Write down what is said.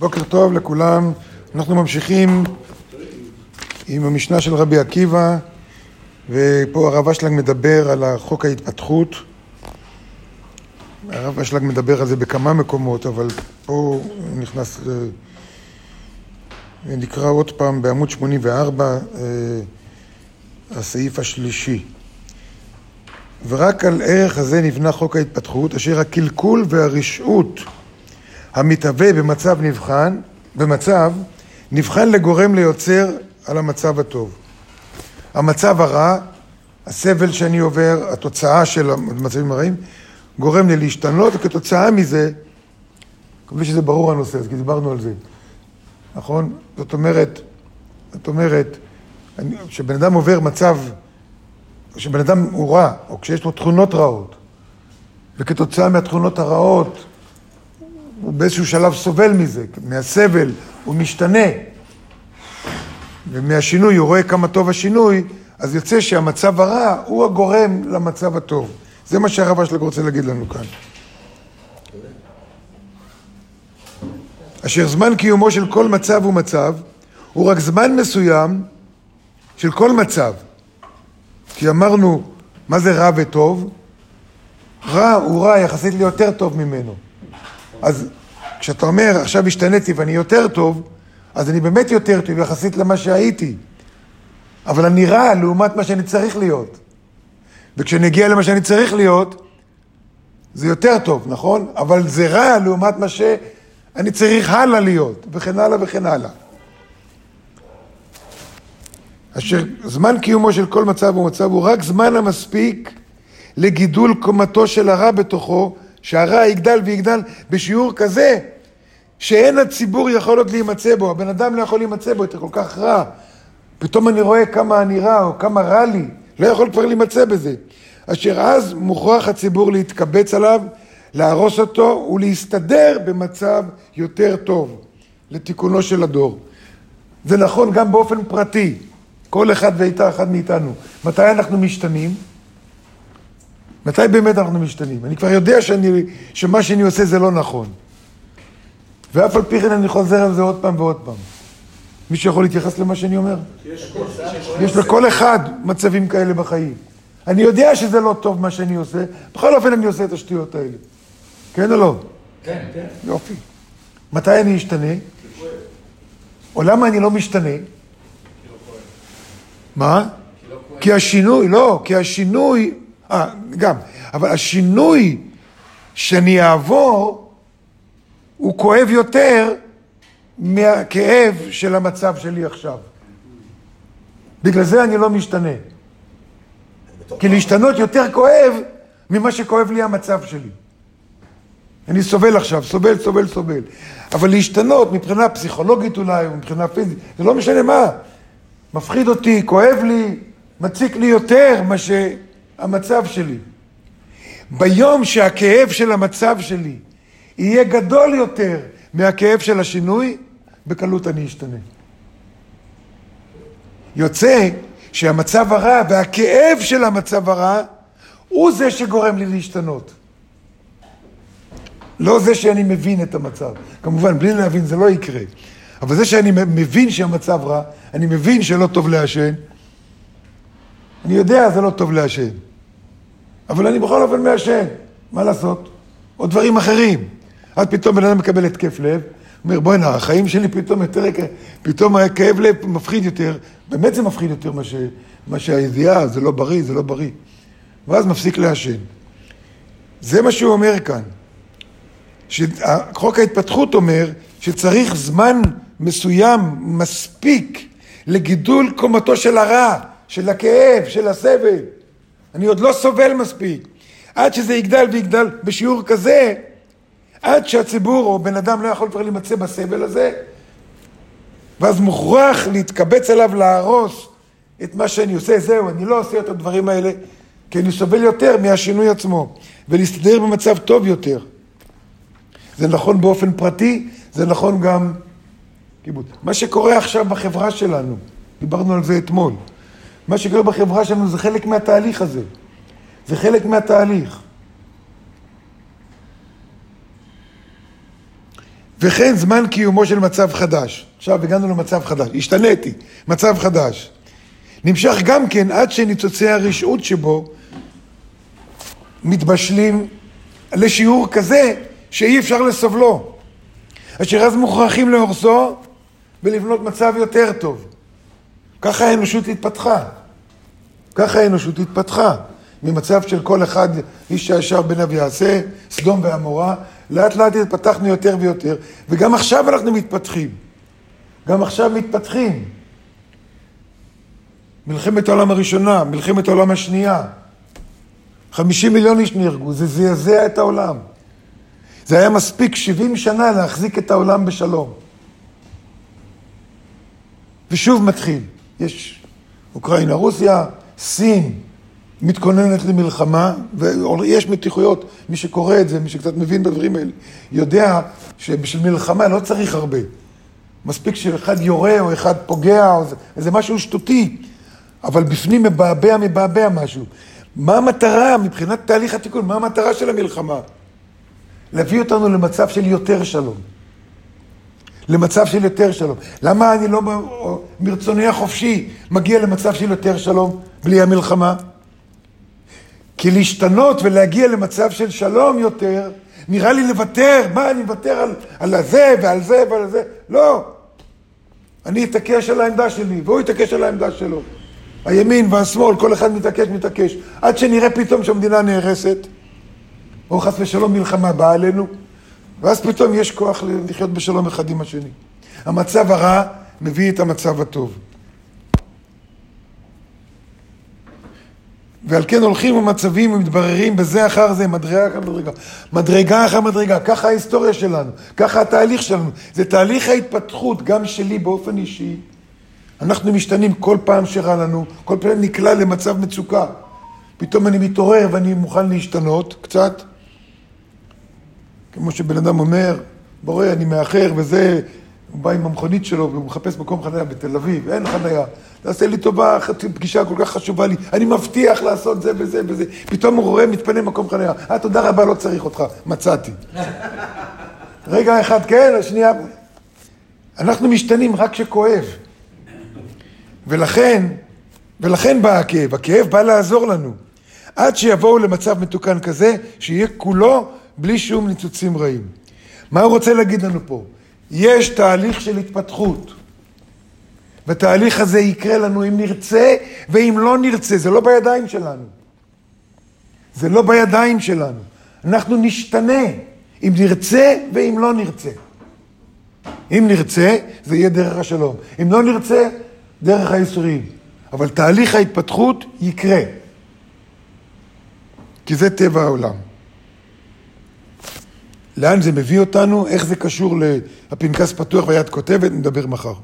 בוקר טוב לכולם, אנחנו ממשיכים עם המשנה של רבי עקיבא ופה הרב אשלג מדבר על חוק ההתפתחות. הרב אשלג מדבר על זה בכמה מקומות אבל פה נכנס נקרא עוד פעם בעמוד 84 אה, הסעיף השלישי. ורק על ערך הזה נבנה חוק ההתפתחות אשר הקלקול והרשעות המתהווה במצב נבחן, במצב, נבחן לגורם ליוצר על המצב הטוב. המצב הרע, הסבל שאני עובר, התוצאה של המצבים הרעים, גורם לי להשתנות, וכתוצאה מזה, מקווה שזה ברור הנושא הזה, כי דיברנו על זה, נכון? זאת אומרת, זאת אומרת, כשבן אדם עובר מצב, כשבן אדם הוא רע, או כשיש לו תכונות רעות, וכתוצאה מהתכונות הרעות הוא באיזשהו שלב סובל מזה, מהסבל, הוא משתנה. ומהשינוי, הוא רואה כמה טוב השינוי, אז יוצא שהמצב הרע הוא הגורם למצב הטוב. זה מה שהרב אשלג רוצה להגיד לנו כאן. אשר זמן קיומו של כל מצב ומצב הוא רק זמן מסוים של כל מצב. כי אמרנו, מה זה רע וטוב? רע הוא רע יחסית ליותר טוב ממנו. אז כשאתה אומר, עכשיו השתניתי ואני יותר טוב, אז אני באמת יותר טוב יחסית למה שהייתי. אבל אני רע לעומת מה שאני צריך להיות. וכשאני אגיע למה שאני צריך להיות, זה יותר טוב, נכון? אבל זה רע לעומת מה שאני צריך הלאה להיות, וכן הלאה וכן הלאה. אשר זמן קיומו של כל מצב ומצב הוא רק זמן המספיק לגידול קומתו של הרע בתוכו, שהרע יגדל ויגדל בשיעור כזה שאין הציבור יכול עוד להימצא בו, הבן אדם לא יכול להימצא בו, אתה כל כך רע. פתאום אני רואה כמה אני רע או כמה רע לי, לא יכול כבר להימצא בזה. אשר אז מוכרח הציבור להתקבץ עליו, להרוס אותו ולהסתדר במצב יותר טוב לתיקונו של הדור. זה נכון גם באופן פרטי, כל אחד והייתה אחד מאיתנו. מתי אנחנו משתנים? מתי באמת אנחנו משתנים? אני כבר יודע שאני, שמה שאני עושה זה לא נכון. ואף על פי כן אני חוזר על זה עוד פעם ועוד פעם. מישהו יכול להתייחס למה שאני אומר? יש לכל אחד מצבים כאלה בחיים. אני יודע שזה לא טוב מה שאני עושה, בכל אופן אני עושה את השטויות האלה. כן או לא? כן, כן. יופי. מתי אני אשתנה? או למה אני לא משתנה? מה? כי השינוי, לא, כי השינוי, גם, אבל השינוי שאני אעבור הוא כואב יותר מהכאב של המצב שלי עכשיו. בגלל זה אני לא משתנה. כי להשתנות יותר כואב ממה שכואב לי המצב שלי. אני סובל עכשיו, סובל, סובל, סובל. אבל להשתנות מבחינה פסיכולוגית אולי, או מבחינה פיזית, זה לא משנה מה. מפחיד אותי, כואב לי, מציק לי יותר מה שהמצב שלי. ביום שהכאב של המצב שלי יהיה גדול יותר מהכאב של השינוי, בקלות אני אשתנה. יוצא שהמצב הרע והכאב של המצב הרע הוא זה שגורם לי להשתנות. לא זה שאני מבין את המצב. כמובן, בלי להבין זה לא יקרה. אבל זה שאני מבין שהמצב רע, אני מבין שלא טוב לעשן, אני יודע זה לא טוב לעשן. אבל אני בכל אופן מעשן, מה לעשות? או דברים אחרים. אז פתאום בן אדם מקבל התקף לב, אומר בוא'נה, החיים שלי פתאום יותר, פתאום הכאב לב מפחיד יותר, באמת זה מפחיד יותר מה, ש, מה שהידיעה, זה לא בריא, זה לא בריא. ואז מפסיק לעשן. זה מה שהוא אומר כאן. חוק ההתפתחות אומר שצריך זמן מסוים, מספיק, לגידול קומתו של הרע, של הכאב, של הסבל. אני עוד לא סובל מספיק. עד שזה יגדל ויגדל בשיעור כזה, עד שהציבור או בן אדם לא יכול כבר להימצא בסבל הזה, ואז מוכרח להתקבץ עליו להרוס את מה שאני עושה, זהו, אני לא עושה את הדברים האלה, כי אני סובל יותר מהשינוי עצמו, ולהסתדר במצב טוב יותר. זה נכון באופן פרטי, זה נכון גם. מה שקורה עכשיו בחברה שלנו, דיברנו על זה אתמול, מה שקורה בחברה שלנו זה חלק מהתהליך הזה. זה חלק מהתהליך. וכן זמן קיומו של מצב חדש. עכשיו הגענו למצב חדש, השתניתי, מצב חדש. נמשך גם כן עד שניצוצי הרשעות שבו מתבשלים לשיעור כזה שאי אפשר לסובלו. אשר אז מוכרחים להורסו ולבנות מצב יותר טוב. ככה האנושות התפתחה. ככה האנושות התפתחה. ממצב של כל אחד איש הישר בניו יעשה, סדום ועמורה, לאט לאט התפתחנו יותר ויותר, וגם עכשיו אנחנו מתפתחים. גם עכשיו מתפתחים. מלחמת העולם הראשונה, מלחמת העולם השנייה. 50 מיליון איש נהרגו, זה זעזע את העולם. זה היה מספיק 70 שנה להחזיק את העולם בשלום. ושוב מתחיל, יש אוקראינה, רוסיה, סין מתכוננת למלחמה, ויש מתיחויות, מי שקורא את זה, מי שקצת מבין בדברים האלה, יודע שבשביל מלחמה לא צריך הרבה. מספיק שאחד יורה או אחד פוגע, או זה, זה משהו שטותי, אבל בפנים מבעבע, מבעבע משהו. מה המטרה מבחינת תהליך התיקון? מה המטרה של המלחמה? להביא אותנו למצב של יותר שלום. למצב של יותר שלום. למה אני לא מרצוני החופשי מגיע למצב של יותר שלום בלי המלחמה? כי להשתנות ולהגיע למצב של שלום יותר, נראה לי לוותר, מה אני מוותר על, על הזה ועל זה ועל זה? לא. אני אתעקש על העמדה שלי, והוא יתעקש על העמדה שלו. הימין והשמאל, כל אחד מתעקש, מתעקש. עד שנראה פתאום שהמדינה נהרסת, או חס ושלום מלחמה באה עלינו, ואז פתאום יש כוח לחיות בשלום אחד עם השני. המצב הרע מביא את המצב הטוב. ועל כן הולכים ומצבים ומתבררים בזה אחר זה, מדרגה אחר מדרגה. מדרגה אחר מדרגה, ככה ההיסטוריה שלנו, ככה התהליך שלנו. זה תהליך ההתפתחות, גם שלי באופן אישי. אנחנו משתנים כל פעם שרע לנו, כל פעם נקלע למצב מצוקה. פתאום אני מתעורר ואני מוכן להשתנות קצת. כמו שבן אדם אומר, בורא, אני מאחר וזה, הוא בא עם המכונית שלו והוא מחפש מקום חניה בתל אביב, אין חניה. תעשה לי טובה, פגישה כל כך חשובה לי, אני מבטיח לעשות זה וזה וזה. פתאום הוא רואה, מתפנה מקום חניה. אה, תודה רבה, לא צריך אותך, מצאתי. רגע אחד כן, השנייה... אנחנו משתנים רק כשכואב. ולכן, ולכן בא הכאב. הכאב בא לעזור לנו. עד שיבואו למצב מתוקן כזה, שיהיה כולו בלי שום ניצוצים רעים. מה הוא רוצה להגיד לנו פה? יש תהליך של התפתחות. והתהליך הזה יקרה לנו אם נרצה ואם לא נרצה, זה לא בידיים שלנו. זה לא בידיים שלנו. אנחנו נשתנה אם נרצה ואם לא נרצה. אם נרצה, זה יהיה דרך השלום. אם לא נרצה, דרך הייסורים. אבל תהליך ההתפתחות יקרה. כי זה טבע העולם. לאן זה מביא אותנו, איך זה קשור לפנקס פתוח והיד כותבת, נדבר מחר.